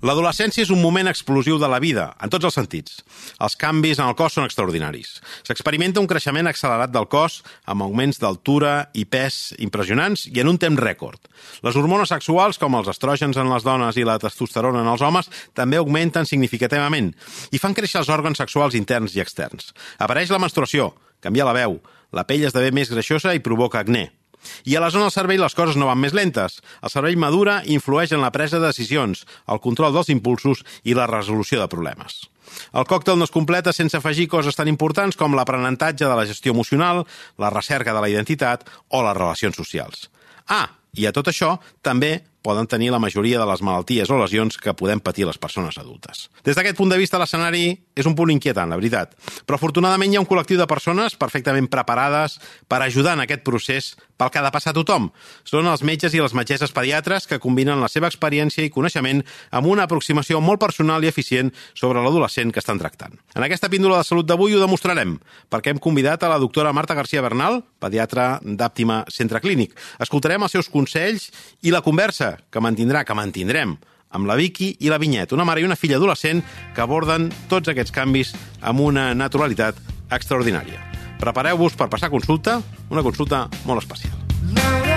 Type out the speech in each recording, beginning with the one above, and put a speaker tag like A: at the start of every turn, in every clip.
A: L'adolescència és un moment explosiu de la vida, en tots els sentits. Els canvis en el cos són extraordinaris. S'experimenta un creixement accelerat del cos, amb augments d'altura i pes impressionants i en un temps rècord. Les hormones sexuals, com els estrògens en les dones i la testosterona en els homes, també augmenten significativament i fan créixer els òrgans sexuals interns i externs. Apareix la menstruació, canvia la veu, la pell esdevé més greixosa i provoca acné. I a la zona del cervell les coses no van més lentes. El cervell madura influeix en la presa de decisions, el control dels impulsos i la resolució de problemes. El còctel no es completa sense afegir coses tan importants com l'aprenentatge de la gestió emocional, la recerca de la identitat o les relacions socials. Ah, i a tot això també poden tenir la majoria de les malalties o lesions que podem patir les persones adultes. Des d'aquest punt de vista, l'escenari és un punt inquietant, la veritat. Però afortunadament hi ha un col·lectiu de persones perfectament preparades per ajudar en aquest procés pel que ha de passar tothom. Són els metges i les metgesses pediatres que combinen la seva experiència i coneixement amb una aproximació molt personal i eficient sobre l'adolescent que estan tractant. En aquesta píndola de salut d'avui ho demostrarem, perquè hem convidat a la doctora Marta García Bernal, pediatra d'Àptima Centre Clínic. Escoltarem els seus consells i la conversa que mantindrà, que mantindrem, amb la Vicky i la Vinyet, una mare i una filla adolescent que aborden tots aquests canvis amb una naturalitat extraordinària. Prepareu-vos per passar consulta, una consulta molt especial.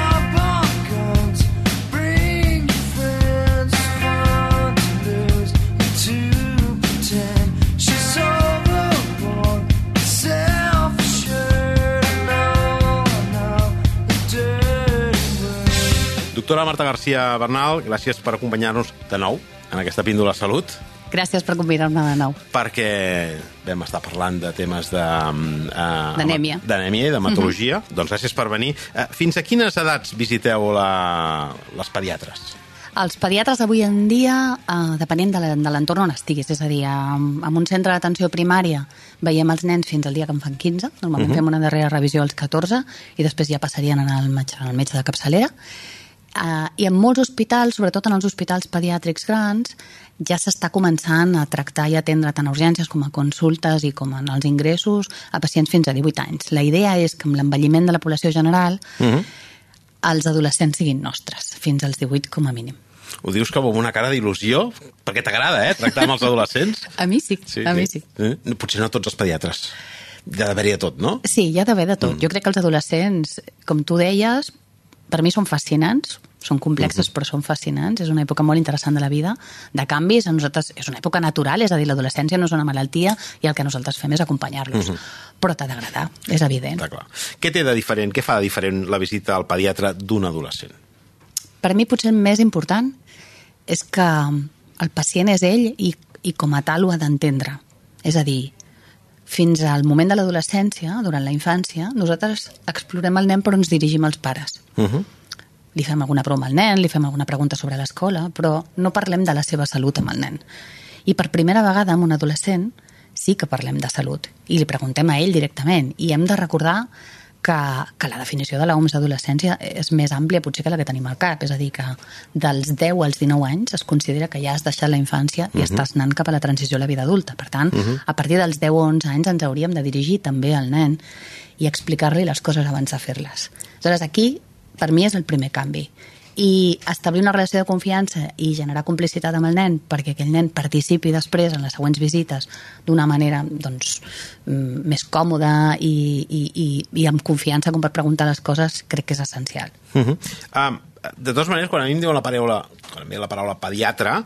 A: Doctora Marta García Bernal, gràcies per acompanyar-nos de nou en aquesta píndola salut.
B: Gràcies per convidar-me de nou.
A: Perquè vam estar parlant de temes de... Uh,
B: D'anèmia.
A: D'anèmia i d'hematologia. Mm -hmm. Doncs gràcies per venir. Uh, fins a quines edats visiteu la... les pediatres?
B: Els pediatres avui en dia, eh, depenent de l'entorn on estiguis, és a dir, en, en un centre d'atenció primària veiem els nens fins al dia que en fan 15, normalment uh -huh. fem una darrera revisió als 14 i després ja passarien al metge, al metge de capçalera, Uh, I en molts hospitals, sobretot en els hospitals pediàtrics grans, ja s'està començant a tractar i atendre tant a urgències com a consultes i com en els ingressos a pacients fins a 18 anys. La idea és que amb l'envelliment de la població general uh -huh. els adolescents siguin nostres, fins als 18 com a mínim.
A: Ho dius com amb una cara d'il·lusió, perquè t'agrada, eh, tractar amb els adolescents.
B: a mi sí, sí a mi sí.
A: Eh? Potser no tots els pediatres. Hi ha d'haver-hi de tot, no?
B: Sí, hi ha d'haver de tot. Mm. Jo crec que els adolescents, com tu deies, per mi són fascinants, són complexes uh -huh. però són fascinants, és una època molt interessant de la vida, de canvis, a nosaltres és una època natural, és a dir, l'adolescència no és una malaltia i el que nosaltres fem és acompanyar-los. Uh -huh. Però t'ha d'agradar, és evident.
A: Està clar. Què té de diferent, què fa de diferent la visita al pediatre d'un adolescent?
B: Per mi potser el més important és que el pacient és ell i, i com a tal ho ha d'entendre. És a dir, fins al moment de l'adolescència, durant la infància, nosaltres explorem el nen però ens dirigim als pares. Uh -huh. Li fem alguna broma al nen, li fem alguna pregunta sobre l'escola, però no parlem de la seva salut amb el nen. I per primera vegada amb un adolescent sí que parlem de salut i li preguntem a ell directament i hem de recordar que, que la definició de l'OMS d'adolescència és més àmplia potser que la que tenim al cap. És a dir, que dels 10 als 19 anys es considera que ja has deixat la infància i uh mhm. -huh. estàs anant cap a la transició a la vida adulta. Per tant, uh mhm. -huh. a partir dels 10 o 11 anys ens hauríem de dirigir també al nen i explicar-li les coses abans de fer-les. Aleshores, aquí, per mi, és el primer canvi i establir una relació de confiança i generar complicitat amb el nen perquè aquell nen participi després en les següents visites d'una manera doncs, mm, més còmoda i, i, i, i amb confiança com per preguntar les coses crec que és essencial.
A: Uh -huh. um, de totes maneres, quan a mi em diuen la paraula, quan em ve la paraula pediatre,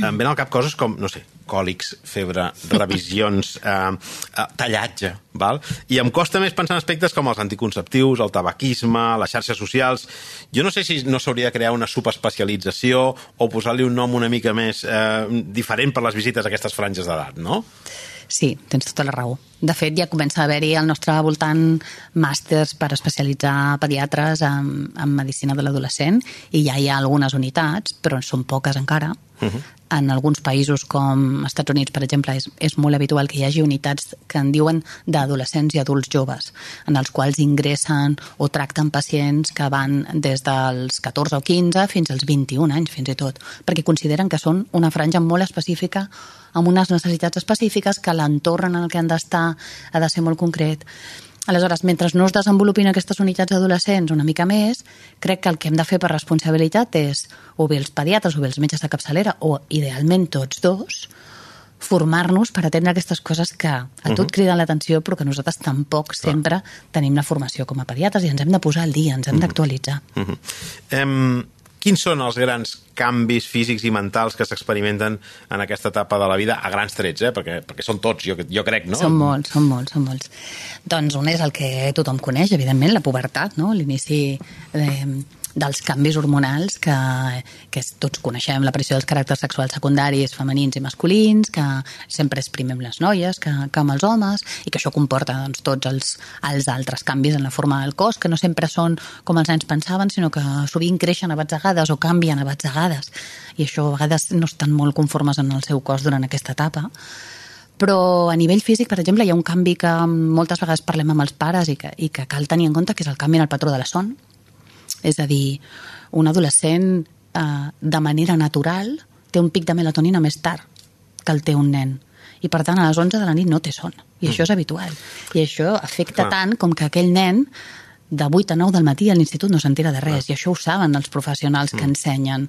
A: em ven al cap coses com, no sé, còlics, febre, revisions, eh, eh, tallatge, val? I em costa més pensar en aspectes com els anticonceptius, el tabaquisme, les xarxes socials... Jo no sé si no s'hauria de crear una subespecialització o posar-li un nom una mica més eh, diferent per les visites a aquestes franges d'edat, no?
B: Sí, tens tota la raó. De fet, ja comença a haver-hi al nostre voltant màsters per especialitzar pediatres en, en medicina de l'adolescent i ja hi ha algunes unitats, però però són poques encara. Uh -huh. En alguns països com Estats Units, per exemple, és, és molt habitual que hi hagi unitats que en diuen d'adolescents i adults joves, en els quals ingressen o tracten pacients que van des dels 14 o 15 fins als 21 anys, fins i tot, perquè consideren que són una franja molt específica amb unes necessitats específiques que l'entorn en el que han d'estar ha de ser molt concret Aleshores, mentre no es desenvolupin aquestes unitats adolescents una mica més, crec que el que hem de fer per responsabilitat és o bé els pediatres o bé els metges de capçalera, o idealment tots dos, formar-nos per atendre aquestes coses que a tot uh -huh. criden l'atenció però que nosaltres tampoc sempre tenim la formació com a pediatres i ens hem de posar al dia, ens hem uh -huh. d'actualitzar. Uh -huh.
A: um, quins són els grans canvis físics i mentals que s'experimenten en aquesta etapa de la vida a grans trets, eh? perquè, perquè són tots, jo, jo crec, no?
B: Són molts, són molts, són molts. Doncs un és el que tothom coneix, evidentment, la pubertat, no? l'inici eh, dels canvis hormonals que, que tots coneixem, l'aparició dels caràcters sexuals secundaris femenins i masculins, que sempre exprimem les noies que, que amb els homes, i que això comporta doncs, tots els, els altres canvis en la forma del cos, que no sempre són com els nens pensaven, sinó que sovint creixen a batzegades o canvien a batzegades, i això a vegades no estan molt conformes en el seu cos durant aquesta etapa però a nivell físic, per exemple, hi ha un canvi que moltes vegades parlem amb els pares i que, i que cal tenir en compte, que és el canvi en el patró de la son. És a dir, un adolescent eh, de manera natural té un pic de melatonina més tard que el té un nen. I per tant, a les 11 de la nit no té son. I mm. això és habitual. I això afecta Clar. tant com que aquell nen de 8 a 9 del matí a l'institut no s'entera de res. Clar. I això ho saben els professionals mm. que ensenyen.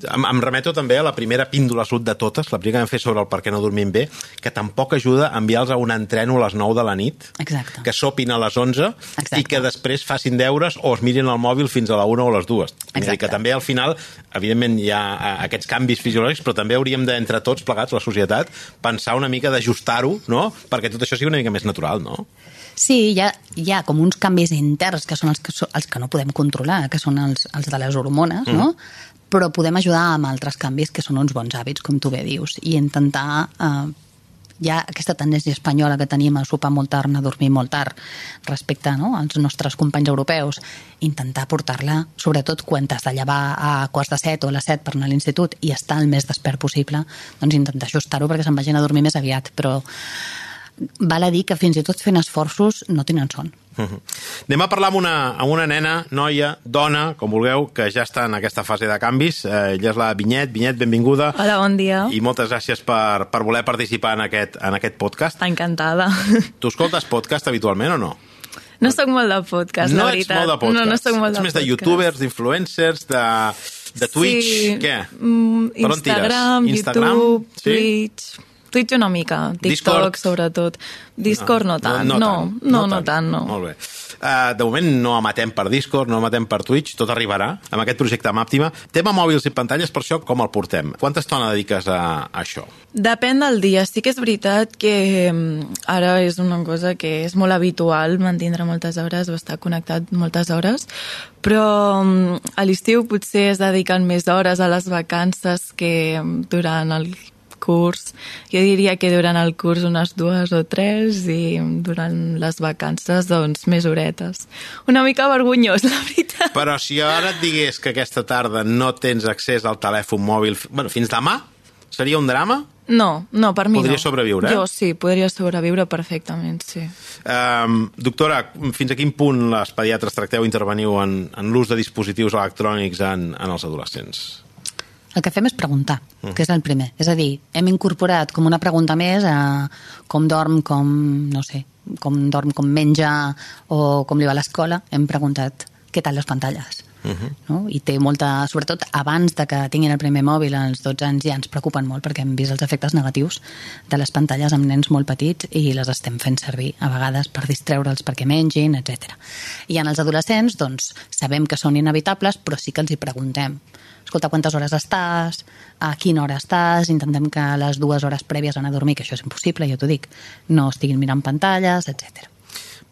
A: Em, em remeto també a la primera píndola sud de totes, la primera que vam fer sobre el per què no dormim bé, que tampoc ajuda a enviar-los a un entreno a les 9 de la nit,
B: Exacte.
A: que sopin a les 11 Exacte. i que després facin deures o es mirin el mòbil fins a la 1 o les 2. Exacte. que també al final, evidentment, hi ha aquests canvis fisiològics, però també hauríem d'entre tots plegats, la societat, pensar una mica d'ajustar-ho, no?, perquè tot això sigui una mica més natural, no?
B: Sí, hi ha, hi ha com uns canvis interns que són els que, els que no podem controlar, que són els, els de les hormones, mm. no? Però podem ajudar amb altres canvis que són uns bons hàbits, com tu bé dius, i intentar eh, ja aquesta tendència espanyola que tenim a sopar molt tard, a dormir molt tard respecte no, als nostres companys europeus, intentar portar-la, sobretot quan t'has de llevar a quarts de set o a les set per anar a l'institut i estar el més despert possible, doncs intentar ajustar-ho perquè se'n vagin a dormir més aviat, però val a dir que fins i tot fent esforços no tenen son.
A: Anem a parlar amb una, amb una nena, noia, dona, com vulgueu, que ja està en aquesta fase de canvis. Eh, ella és la Vinyet. Vinyet, benvinguda.
C: Hola, bon dia.
A: I moltes gràcies per, per voler participar en aquest, en aquest podcast.
C: Encantada.
A: Tu escoltes podcast habitualment o no?
C: No sóc molt de podcast,
A: no
C: la veritat.
A: No ets molt de podcast.
C: No, no sóc molt
A: ets
C: de
A: més de youtubers, d'influencers, de, de Twitch,
C: sí.
A: què?
C: Mm, Instagram, Instagram, YouTube, sí? Twitch... Twitch una mica, TikTok Discord. sobretot. Discord no, no tant, no, no, no, no, no, no tant, no.
A: Molt bé. Uh, de moment no amatem per Discord, no amatem per Twitch, tot arribarà amb aquest projecte amb Àptima. Tema mòbils i pantalles, per això com el portem? Quanta estona dediques a, a això?
C: Depèn del dia. Sí que és veritat que mm, ara és una cosa que és molt habitual mantindre moltes hores o estar connectat moltes hores, però mm, a l'estiu potser es dediquen més hores a les vacances que mm, durant el curs. Jo diria que durant el curs unes dues o tres i durant les vacances, doncs, més horetes. Una mica vergonyós, la veritat.
A: Però si ara et digués que aquesta tarda no tens accés al telèfon mòbil, bueno, fins demà, seria un drama?
C: No, no, per mi
A: podria
C: no.
A: sobreviure, eh?
C: Jo sí, podria sobreviure perfectament, sí.
A: Um, doctora, fins a quin punt les pediatres tracteu interveniu en, en l'ús de dispositius electrònics en, en els adolescents?
B: El que fem és preguntar, mm. que és el primer. És a dir, hem incorporat com una pregunta més a com dorm, com, no sé, com dorm, com menja o com li va a l'escola. Hem preguntat què tal les pantalles. Uh mhm. -huh. no? I té molta... Sobretot abans de que tinguin el primer mòbil als 12 anys ja ens preocupen molt perquè hem vist els efectes negatius de les pantalles amb nens molt petits i les estem fent servir a vegades per distreure'ls perquè mengin, etc. I en els adolescents, doncs, sabem que són inevitables, però sí que els hi preguntem escolta, quantes hores estàs, a quina hora estàs, intentem que les dues hores prèvies anar a dormir, que això és impossible, ja t'ho dic, no estiguin mirant pantalles, etc.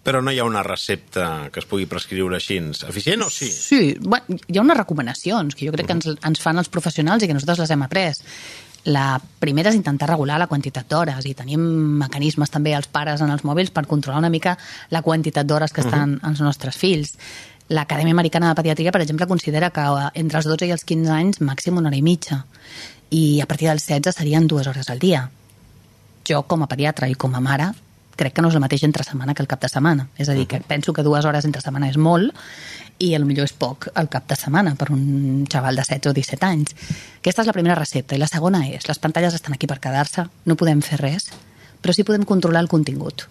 A: Però no hi ha una recepta que es pugui prescriure així. Eficient o sí?
B: Sí, bueno, hi ha unes recomanacions que jo crec que ens, ens fan els professionals i que nosaltres les hem après. La primera és intentar regular la quantitat d'hores i tenim mecanismes també als pares en els mòbils per controlar una mica la quantitat d'hores que estan uh -huh. els nostres fills L'Acadèmia Americana de Pediatria, per exemple, considera que eh, entre els 12 i els 15 anys màxim una hora i mitja i a partir dels 16 serien dues hores al dia. Jo, com a pediatra i com a mare, crec que no és el mateix entre setmana que el cap de setmana. És a dir, que penso que dues hores entre setmana és molt i el millor és poc al cap de setmana per un xaval de 16 o 17 anys. Aquesta és la primera recepta. I la segona és, les pantalles estan aquí per quedar-se, no podem fer res, però sí podem controlar el contingut.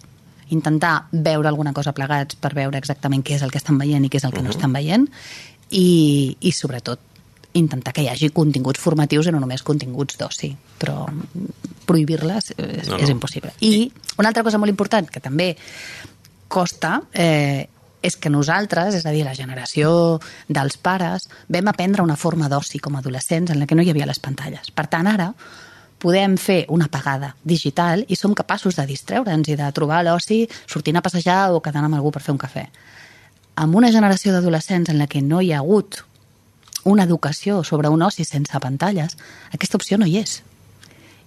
B: Intentar veure alguna cosa plegats per veure exactament què és el que estan veient i què és el que no estan veient i, i sobretot intentar que hi hagi continguts formatius i no només continguts d'oci, però prohibir-les és,
A: no,
B: no. és impossible. I una altra cosa molt important que també costa eh, és que nosaltres, és a dir, la generació dels pares, vam aprendre una forma d'oci com a adolescents en la que no hi havia les pantalles. Per tant, ara podem fer una pagada digital i som capaços de distreure'ns i de trobar l'oci sortint a passejar o quedant amb algú per fer un cafè. Amb una generació d'adolescents en la que no hi ha hagut una educació sobre un oci sense pantalles, aquesta opció no hi és.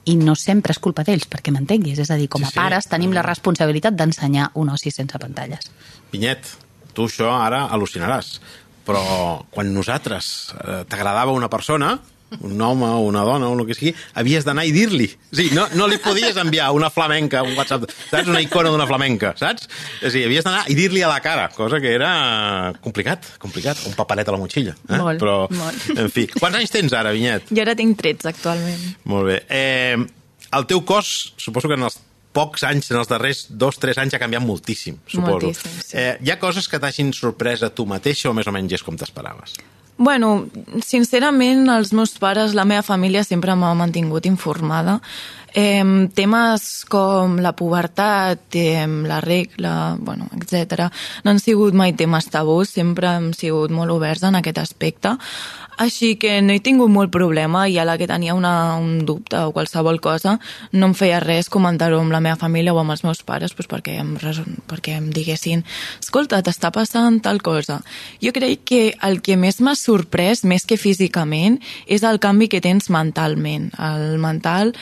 B: I no sempre és culpa d'ells, perquè m'entenguis. És a dir, com
A: Sí,
B: a
A: sí.
B: pares tenim la responsabilitat d'ensenyar un oci sense pantalles.
A: Vinyet, tu això ara al·lucinaràs, però quan nosaltres eh, t'agradava una persona, un home o una dona o el que sigui, havies d'anar i dir-li. O sigui, no, no li podies enviar una flamenca, un WhatsApp, saps? Una icona d'una flamenca, saps? És a dir, havies d'anar i dir-li a la cara, cosa que era complicat, complicat. Un paperet a la motxilla. Eh?
C: Molt,
A: però,
C: molt.
A: en fi. Quants anys tens ara, Vinyet?
C: Jo ara tinc 13 actualment.
A: Molt bé. Eh, el teu cos, suposo que en els pocs anys, en els darrers dos, tres anys, ha canviat moltíssim, suposo.
C: Moltíssim, sí.
A: eh, hi ha coses que t'hagin sorprès a tu mateixa o més o menys és com t'esperaves?
C: Bueno, sincerament, els meus pares, la meva família sempre m'ha mantingut informada. Eh, temes com la pubertat, eh, la regla, bueno, etc. no han sigut mai temes tabús, sempre hem sigut molt oberts en aquest aspecte. Així que no he tingut molt problema i a la que tenia una, un dubte o qualsevol cosa no em feia res comentar-ho amb la meva família o amb els meus pares pues, perquè, em, perquè em diguessin escolta, t'està passant tal cosa. Jo crec que el que més m'ha sorprès, més que físicament, és el canvi que tens mentalment. El mental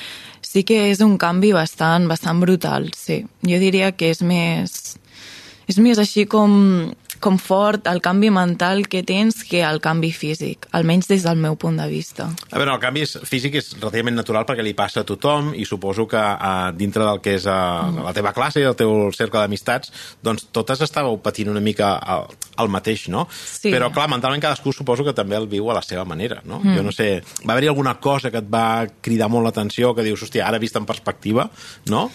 C: sí que és un canvi bastant, bastant brutal, sí. Jo diria que és més és més així com, com fort el canvi mental que tens que el canvi físic, almenys des del meu punt de vista.
A: A veure, el canvi físic és relativament natural perquè li passa a tothom i suposo que uh, dintre del que és uh, la teva classe i el teu cercle d'amistats, doncs totes estàveu patint una mica el, el mateix, no?
C: Sí.
A: Però, clar, mentalment cadascú suposo que també el viu a la seva manera, no? Mm. Jo no sé, va haver-hi alguna cosa que et va cridar molt l'atenció, que dius, hòstia, ara vist en perspectiva, no?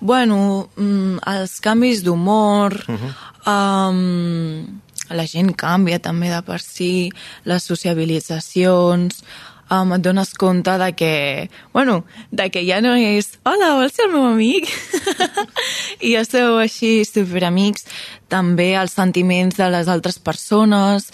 C: Bueno, mm, els canvis d'humor, uh -huh. Um, la gent canvia també de per si, les sociabilitzacions, um, et dones compte de que, bueno, de que ja no és hola, vols ser el meu amic? I ja sou així superamics. També els sentiments de les altres persones,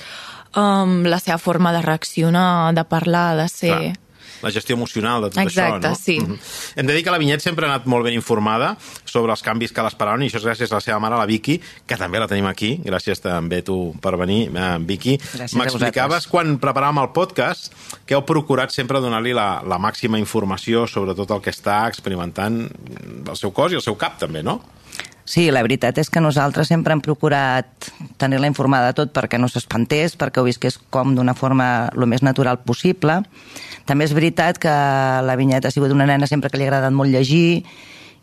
C: um, la seva forma de reaccionar, de parlar, de ser...
A: Clar. La gestió emocional de tot
C: Exacte,
A: això, no?
C: sí.
A: Mhm. Hem de dir que la Vinyet sempre ha anat molt ben informada sobre els canvis que l'esperaven i això és gràcies a la seva mare, la Vicky, que també la tenim aquí. Gràcies també tu per venir, eh, Vicky. M'explicaves quan preparàvem el podcast que heu procurat sempre donar-li la, la màxima informació sobre tot el que està experimentant el seu cos i el seu cap, també, no?
D: Sí, la veritat és que nosaltres sempre hem procurat tenir-la informada de tot perquè no s'espantés, perquè ho visqués com d'una forma el més natural possible. També és veritat que la Vinyeta ha sigut una nena sempre que li ha agradat molt llegir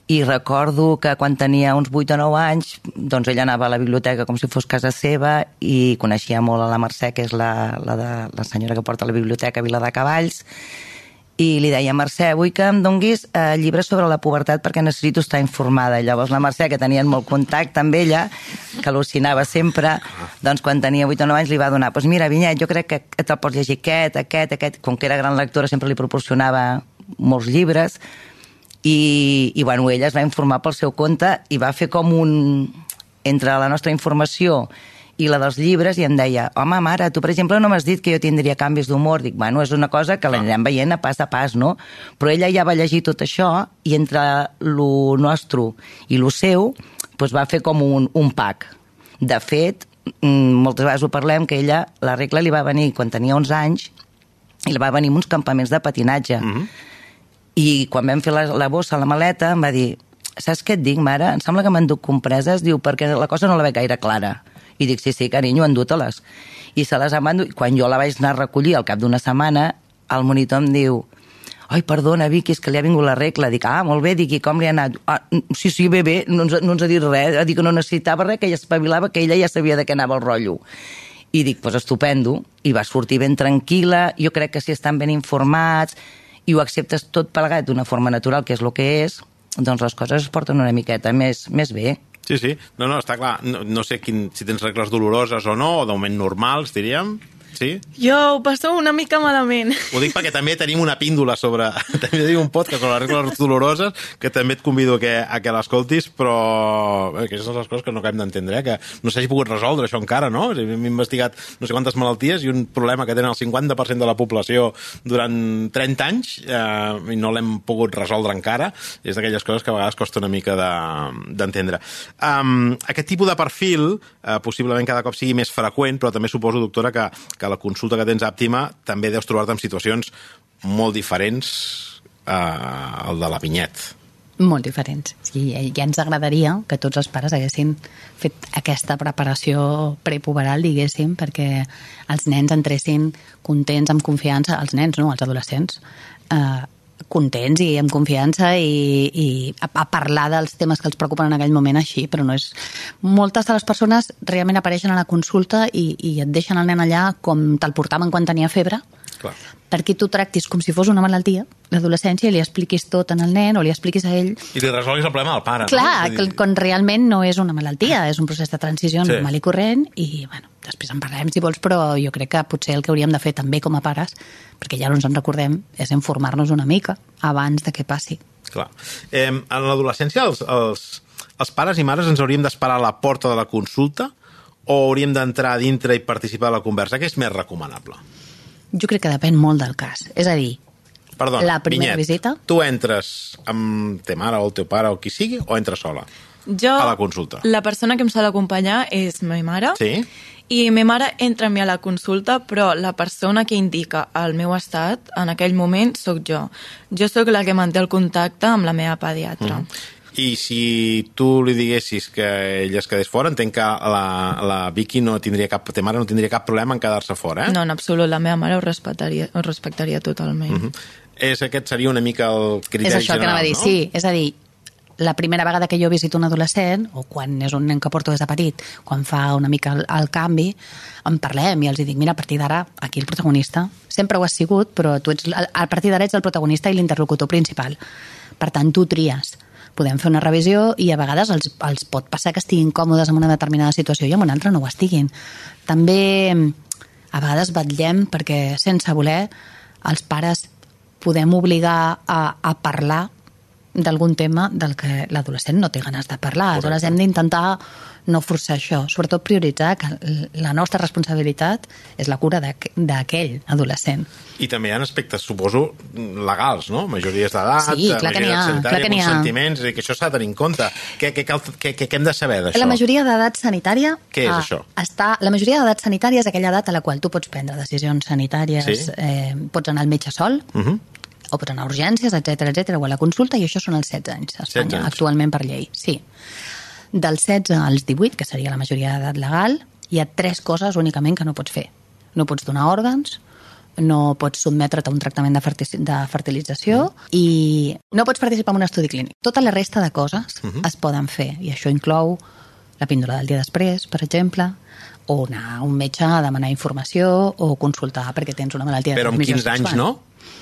D: i recordo que quan tenia uns 8 o 9 anys doncs ella anava a la biblioteca com si fos casa seva i coneixia molt a la Mercè, que és la, la, de, la senyora que porta la biblioteca a Vila de Cavalls, i li deia, Mercè, vull que em donguis eh, llibres sobre la pubertat perquè necessito estar informada. I llavors la Mercè, que tenien molt contacte amb ella, que al·lucinava sempre, doncs quan tenia 8 o 9 anys li va donar, doncs mira, Vinyet, jo crec que te'l pots llegir aquest, aquest, aquest. Com que era gran lectora sempre li proporcionava molts llibres i, i bueno, ella es va informar pel seu compte i va fer com un... entre la nostra informació la dels llibres i em deia, home, mare, tu, per exemple, no m'has dit que jo tindria canvis d'humor. Dic, bueno, és una cosa que l'anirem veient a pas a pas, no? Però ella ja va llegir tot això i entre lo nostre i lo seu doncs va fer com un, un pack. De fet, mm, moltes vegades ho parlem, que ella, la regla li va venir quan tenia 11 anys i li va venir uns campaments de patinatge. Mm -hmm. I quan vam fer la, la bossa, la maleta, em va dir saps què et dic, mare? Em sembla que m'enduc compreses, diu, perquè la cosa no la veig gaire clara. I dic, sí, sí, carinyo, endú-te-les. I se les emando, i quan jo la vaig anar a recollir al cap d'una setmana, el monitor em diu, ai, perdona, Vicky, és que li ha vingut la regla. Dic, ah, molt bé, dic, i com li ha anat? Ah, sí, sí, bé, bé, no ens, no ens ha dit res. Dic que no necessitava res, que ella espavilava, que ella ja sabia de què anava el rotllo. I dic, pues estupendo, i va sortir ben tranquil·la, jo crec que si estan ben informats i ho acceptes tot plegat d'una forma natural, que és el que és, doncs les coses es porten una miqueta més, més bé.
A: Sí, sí. No, no, està clar. No, no sé quin, si tens regles doloroses o no, o de moment normals, diríem. Sí?
C: Jo ho passo una mica malament.
A: Ho dic perquè també tenim una píndola sobre... també tenim un podcast sobre les regles doloroses que també et convido a que, a que l'escoltis, però bé, aquestes són les coses que no acabem d'entendre, eh? que no s'hagi pogut resoldre això encara, no? Hem investigat no sé quantes malalties i un problema que tenen el 50% de la població durant 30 anys eh, i no l'hem pogut resoldre encara. És d'aquelles coses que a vegades costa una mica d'entendre. De, um, aquest tipus de perfil eh, possiblement cada cop sigui més freqüent, però també suposo, doctora, que, que la consulta que tens àptima també deus trobar-te en situacions molt diferents eh, al de la Vinyet.
B: Molt diferents. Sí, ja ens agradaria que tots els pares haguessin fet aquesta preparació prepuberal, diguéssim, perquè els nens entressin contents, amb confiança, els nens, no, els adolescents, eh, contents i amb confiança i, i a, a parlar dels temes que els preocupen en aquell moment així, però no és... Moltes de les persones realment apareixen a la consulta i, i et deixen el nen allà com te'l portaven quan tenia febre,
A: Clar.
B: perquè tu tractis com si fos una malaltia, l'adolescència, li expliquis tot en el nen o li expliquis a ell...
A: I li resolguis el problema al pare.
B: Clar,
A: no?
B: que, quan realment no és una malaltia, és un procés de transició
A: Sí.
B: normal i corrent, i bueno, després en parlem si vols, però jo crec que potser el que hauríem de fer també com a pares, perquè ja no ens en recordem, és informar-nos una mica abans de que passi.
A: Clar. Eh, en l'adolescència, els, els, els pares i mares ens hauríem d'esperar a la porta de la consulta o hauríem d'entrar a dintre i participar de la conversa? Què és més recomanable?
B: Jo crec que depèn molt del cas. És a dir,
A: Perdona,
B: La primera visita?
A: Tu entres amb te mare o el teu pare o qui sigui o entres sola?
C: Jo,
A: A la consulta.
C: La persona que em s'ha d'acompanyar és ma mare.
A: Sí?
C: I ma mare entra amb mi a la consulta, però la persona que indica el meu estat en aquell moment sóc jo. Jo sóc la que manté el contacte amb la meva pediatra. Mm.
A: I si tu li diguessis que ella es quedés fora, entenc que la, la Vicky no tindria cap, ta mare no tindria cap problema en quedar-se fora, eh?
C: No, en absolut, la meva mare ho respectaria, ho respectaria totalment. Mm -hmm.
A: És, aquest seria una mica el criteri
B: és això
A: general,
B: que anava a dir,
A: no?
B: sí. És a dir, la primera vegada que jo visito un adolescent, o quan és un nen que porto des de petit, quan fa una mica el, el canvi, en parlem i els dic, mira, a partir d'ara, aquí el protagonista, sempre ho has sigut, però tu ets, a partir d'ara ets el protagonista i l'interlocutor principal. Per tant, tu tries. Podem fer una revisió i a vegades els, els pot passar que estiguin còmodes en una determinada situació i en una altra no ho estiguin. També a vegades vetllem perquè sense voler els pares podem obligar a, a parlar d'algun tema del que l'adolescent no té ganes de parlar.
A: Correcte.
B: Aleshores hem d'intentar no forçar això, sobretot prioritzar que la nostra responsabilitat és la cura d'aqu- d'aquell adolescent.
A: I també hi ha aspectes, suposo, legals, no? Majories d'edat,
B: Sí, clar que ha,
A: majoria
B: clar que ha.
A: consentiments, és a dir, que això s'ha de tenir en compte. Què, què, cal, què, què, què hem de saber d'això?
B: La majoria d'edat sanitària...
A: Què és
B: ah,
A: això?
B: Està, la majoria d'edat sanitària és aquella edat a la qual tu pots prendre decisions sanitàries,
A: Sí.
B: eh, pots anar al metge sol,
A: Uh -huh.
B: O pots anar a urgències, etc etc o a la consulta, i això són els 16 anys a
A: 16
B: Espanya,
A: anys.
B: actualment per llei. Sí. Dels 16 als 18, que seria la majoria d'edat legal, hi ha tres coses únicament que no pots fer. No pots donar òrgans, no pots sotmetre't a un tractament de, de fertilització i no pots participar en un estudi clínic. Tota la resta de coses es poden fer i això inclou la píndola del dia després, per exemple, o anar a un metge a demanar informació o consultar perquè tens una malaltia
A: Però amb
B: transmissió
A: 15 anys, no?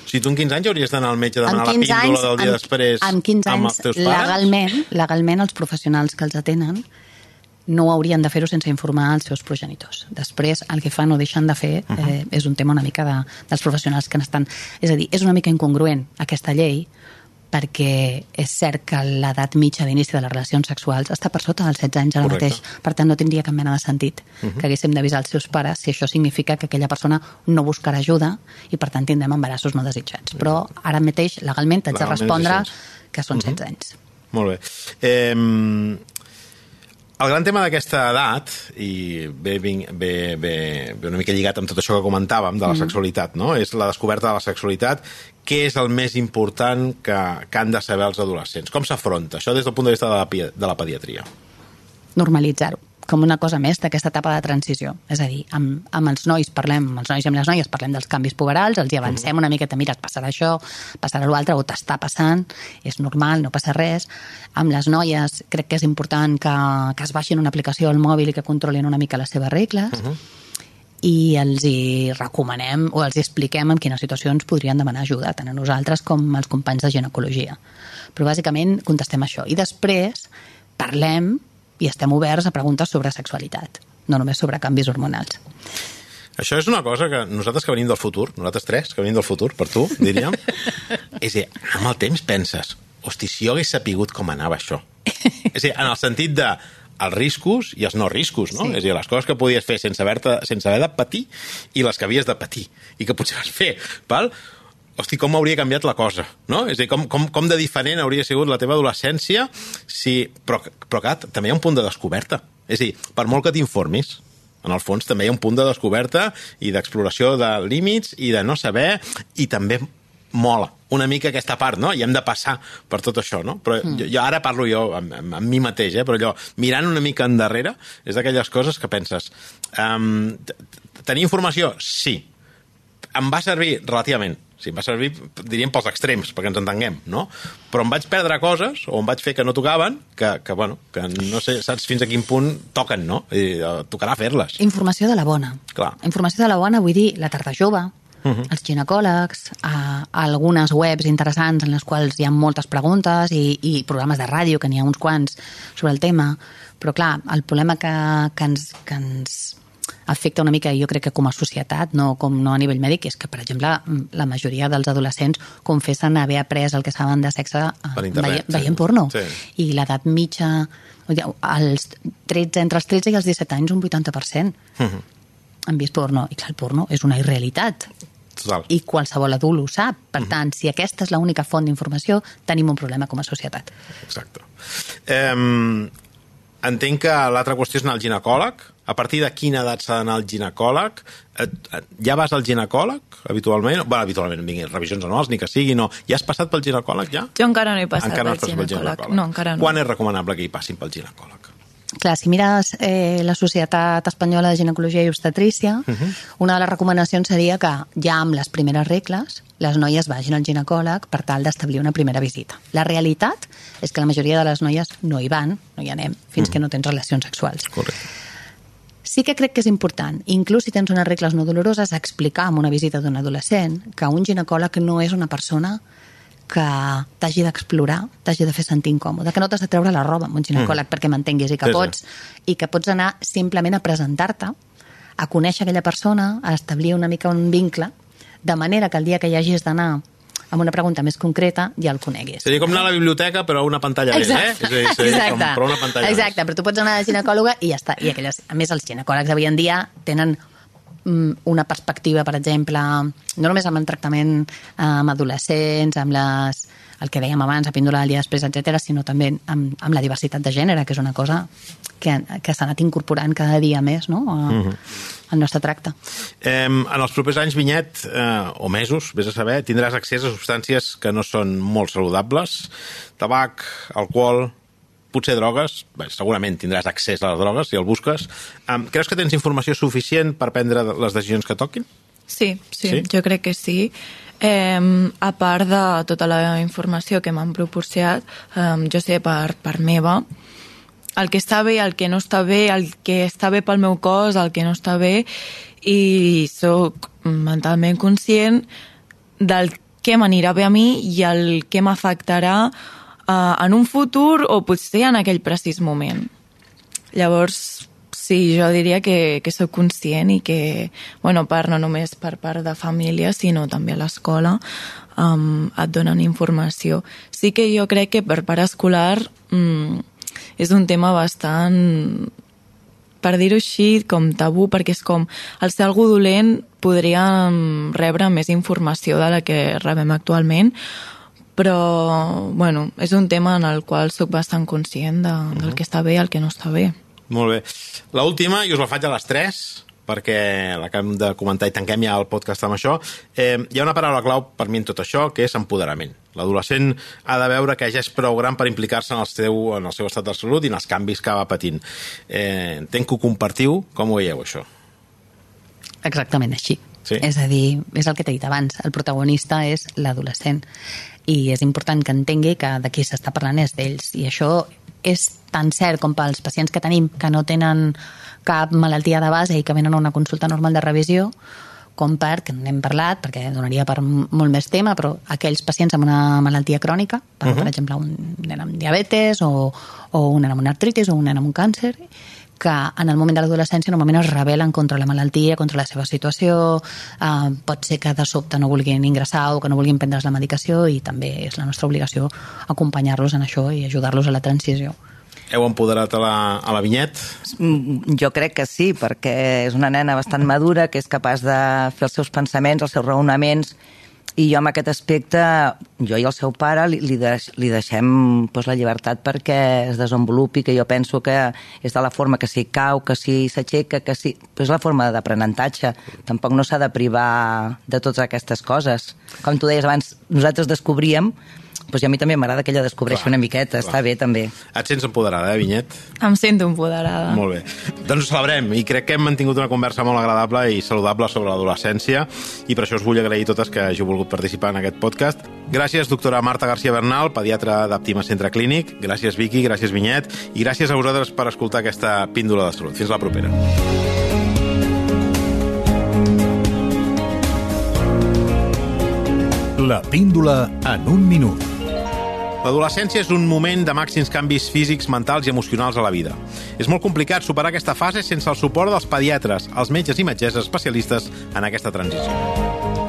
A: Si tu amb 15 anys hauries d'anar al metge a demanar
B: Amb
A: la
B: 15
A: píndola
B: anys,
A: del dia
B: amb-
A: després
B: amb 15
A: amb
B: anys,
A: els teus pares?
B: legalment, legalment els professionals que els atenen no haurien de fer-ho sense informar els seus progenitors. Després, el que fan o deixen de fer eh, és un tema una mica de, dels professionals que n'estan... És a dir, és una mica incongruent aquesta llei perquè és cert que l'edat mitja d'inici de les relacions sexuals està per sota dels 16 anys ara
A: Correcte.
B: mateix. Per tant, no tindria cap mena de sentit que haguéssim d'avisar els seus pares si això significa que aquella persona no buscarà ajuda i, per tant, tindrem embarassos no desitjats. Però ara mateix, legalment, t'haig de respondre que són 16 anys.
A: Molt bé. Eh, el gran tema d'aquesta edat, i ve, ve, ve, ve, una mica lligat amb tot això que comentàvem de la sexualitat, no? és la descoberta de la sexualitat. Què és el més important que, que han de saber els adolescents? Com s'afronta? Això des del punt de vista de la, de la pediatria.
B: Normalitzar-ho. Com una cosa més d'aquesta etapa de transició. És a dir, amb, amb els nois parlem, amb els nois i amb les noies parlem dels canvis puberals, els hi avancem una miqueta, mira, et passarà això, passarà l'altre, o t'està passant, és normal, no passa res. Amb les noies crec que és important que, que es baixin una aplicació al mòbil i que controlin una mica les seves regles, uh -huh i els hi recomanem o els expliquem en quines situacions podrien demanar ajuda, tant a nosaltres com als companys de ginecologia. Però bàsicament contestem això. I després parlem i estem oberts a preguntes sobre sexualitat, no només sobre canvis hormonals.
A: Això és una cosa que nosaltres que venim del futur, nosaltres tres que venim del futur, per tu, diríem, és a dir, amb el temps penses, hosti, si jo hagués sapigut com anava això. És dir, en el sentit de els riscos i els no riscos, no? Sí. És a dir, les coses que podies fer sense haver, sense haver de patir i les que havies de patir i que potser vas fer, val? Hosti, com hauria canviat la cosa, no? És a dir, com, com, com de diferent hauria sigut la teva adolescència si... Però, però clar, també hi ha un punt de descoberta. És a dir, per molt que t'informis, en el fons també hi ha un punt de descoberta i d'exploració de límits i de no saber i també mola una mica aquesta part, no? I hem de passar per tot això, no? Però mm. jo, jo ara parlo jo amb, amb, amb mi mateix, eh? Però allò, mirant una mica endarrere, és d'aquelles coses que penses... Um, tenir informació? Sí. Em va servir relativament. Sí, em va servir, diríem, pels extrems, perquè ens entenguem, no? Però em vaig perdre coses, o em vaig fer que no tocaven, que, que bueno, que no sé, saps fins a quin punt toquen, no? I, uh, tocarà fer-les.
B: Informació de la bona.
A: Clar.
B: Informació de la bona, vull dir, la tarda jove, uh -huh. els ginecòlegs, a, a algunes webs interessants en les quals hi ha moltes preguntes i, i programes de ràdio, que n'hi ha uns quants sobre el tema, però clar, el problema que, que, ens, que ens afecta una mica, jo crec que com a societat, no, com, no a nivell mèdic, és que, per exemple, la majoria dels adolescents confessen haver après el que saben de sexe
A: internet,
B: veient,
A: sí.
B: veient porno.
A: Sí.
B: I l'edat mitja, als 13, entre els 13 i els 17 anys, un 80% uh -huh. han vist porno. I clar, el porno és una irrealitat.
A: Total.
B: I qualsevol adult ho sap. Per uh -huh. tant, si aquesta és l'única font d'informació, tenim un problema com a societat.
A: Exacte. Eh, entenc que l'altra qüestió és anar al ginecòleg. A partir de quina edat s'ha d'anar al ginecòleg? Ja vas al ginecòleg, habitualment? Bé, habitualment, vingui, revisions anuals, ni que sigui, no. Ja has passat pel ginecòleg, ja?
C: Jo encara no he passat
A: encara
C: pel,
A: no
C: ginecòleg.
A: pel ginecòleg.
C: No, encara no.
A: Quan és recomanable que hi passin pel ginecòleg?
B: Clar, si mires eh, la Societat Espanyola de Ginecologia i Obstetrícia, uh -huh. una de les recomanacions seria que ja amb les primeres regles les noies vagin al ginecòleg per tal d'establir una primera visita. La realitat és que la majoria de les noies no hi van, no hi anem, fins uh -huh. que no tens relacions sexuals.
A: Correcte.
B: Sí que crec que és important, inclús si tens unes regles no doloroses, explicar en una visita d'un adolescent que un ginecòleg no és una persona que t'hagi d'explorar, t'hagi de fer sentir incòmode, que no t'has de treure la roba amb un ginecòleg mm. perquè m'entenguis i que
A: Sí, sí.
B: pots i que pots anar simplement a presentar-te, a conèixer aquella persona, a establir una mica un vincle, de manera que el dia que hi hagis d'anar amb una pregunta més concreta ja el coneguis.
A: Seria com anar a la biblioteca però a una pantalla més, eh? És a dir, seria com, però una pantalla
B: Exacte, però tu pots anar a la ginecòloga i ja està. I aquelles, a més, els ginecòlegs d'avui en dia tenen mm, una perspectiva, per exemple, no només amb el tractament eh, amb adolescents, amb les, el que dèiem abans, a píndola del dia després, etc, sinó també amb, amb la diversitat de gènere, que és una cosa que, que s'ha anat incorporant cada dia més no? a,
A: Mhm.
B: al nostre tracte.
A: Eh, en els propers anys, Vinyet, eh, o mesos, vés a saber, tindràs accés a substàncies que no són molt saludables, tabac, alcohol, potser drogues, bé, segurament tindràs accés a les drogues si el busques. Eh, creus que tens informació suficient per prendre les decisions que toquin?
C: Sí,
A: sí,
C: Sí? jo crec que sí. Eh, a part de tota la informació que m'han proporcionat, eh, jo sé per, per meva el que està bé, el que no està bé, el que està bé pel meu cos, el que no està bé, i sóc mentalment conscient del què m'anirà bé a mi i el que m'afectarà eh, en un futur o potser en aquell precís moment. Llavors, sí, jo diria que, que sóc conscient i que, bueno, part no només per part de família, sinó també a l'escola, um, et donen informació. Sí que jo crec que per part escolar um, és un tema bastant per dir-ho així, com tabú, perquè és com, al ser algú dolent podríem rebre més informació de la que rebem actualment, però, bueno, és un tema en el qual sóc bastant conscient de, del que està bé i el que no està bé.
A: Molt bé. La última, i us la faig a les 3, perquè l'acabem de comentar i tanquem ja el podcast amb això, eh, hi ha una paraula clau per mi en tot això, que és empoderament. L'adolescent ha de veure que ja és prou gran per implicar-se en, el seu, en el seu estat de salut i en els canvis que va patint. Eh, entenc que ho compartiu. Com ho veieu, això?
B: Exactament així.
A: Sí.
B: És a dir, és el que t'he dit abans, el protagonista és l'adolescent i és important que entengui que de qui s'està parlant és d'ells i això és tan cert com pels pacients que tenim que no tenen cap malaltia de base i que venen a una consulta normal de revisió com per, que n'hem parlat, perquè donaria per molt més tema, però aquells pacients amb una malaltia crònica, per, uh -huh. per exemple, un nen amb diabetes o, o un nen amb una artritis o un nen amb un càncer, que en el moment de l'adolescència normalment es rebel·len contra la malaltia, contra la seva situació, eh, pot ser que de sobte no vulguin ingressar o que no vulguin prendre's la medicació i també és la nostra obligació acompanyar-los en això i ajudar-los a la transició.
A: Heu empoderat a la, a la Vinyet?
D: Mm, Jo crec que sí, perquè és una nena bastant madura, que és capaç de fer els seus pensaments, els seus raonaments, i jo amb aquest aspecte, jo i el seu pare li, li, deix, li deixem pues, la llibertat perquè es desenvolupi, que jo penso que és de la forma que s'hi cau, que s'hi s'aixeca, que s'hi... És la forma d'aprenentatge. Tampoc no s'ha de privar de totes aquestes coses. Com tu deies abans, nosaltres descobríem, doncs a mi també m'agrada que ella descobreixi
A: Clar,
D: una miqueta,
A: clar.
D: està bé també.
A: Et sents empoderada, eh, Vinyet?
C: Em sento empoderada.
A: Molt bé. Doncs ho celebrem i crec que hem mantingut una conversa molt agradable i saludable sobre l'adolescència i per això us vull agrair totes que hàgiu volgut participar en aquest podcast. Gràcies, doctora Marta García Bernal, pediatra d'Àptima Centre Clínic. Gràcies, Vicky, gràcies, Vinyet. I gràcies a vosaltres per escoltar aquesta píndola de salut. Fins la propera.
E: La píndola en un minut.
A: L'adolescència és un moment de màxims canvis físics, mentals i emocionals a la vida. És molt complicat superar aquesta fase sense el suport dels pediatres, els metges i metgesses especialistes en aquesta transició.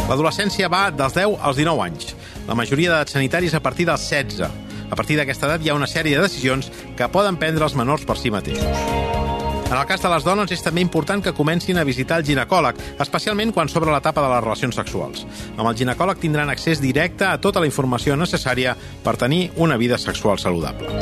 A: L'adolescència va dels 10 als 19 anys. La majoria d'edats sanitaris a partir dels 16. A partir d'aquesta edat hi ha una sèrie de decisions que poden prendre els menors per si mateixos. En el cas de les dones és també important que comencin a visitar el ginecòleg, especialment quan s'obre l'etapa de les relacions sexuals. Amb el ginecòleg tindran accés directe a tota la informació necessària per tenir una vida sexual saludable.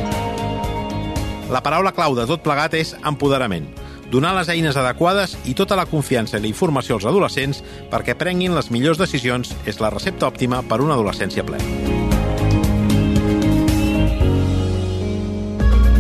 A: La paraula clau de tot plegat és empoderament. Donar les eines adequades i tota la confiança i la informació als adolescents perquè prenguin les millors decisions és la recepta òptima per una adolescència plena.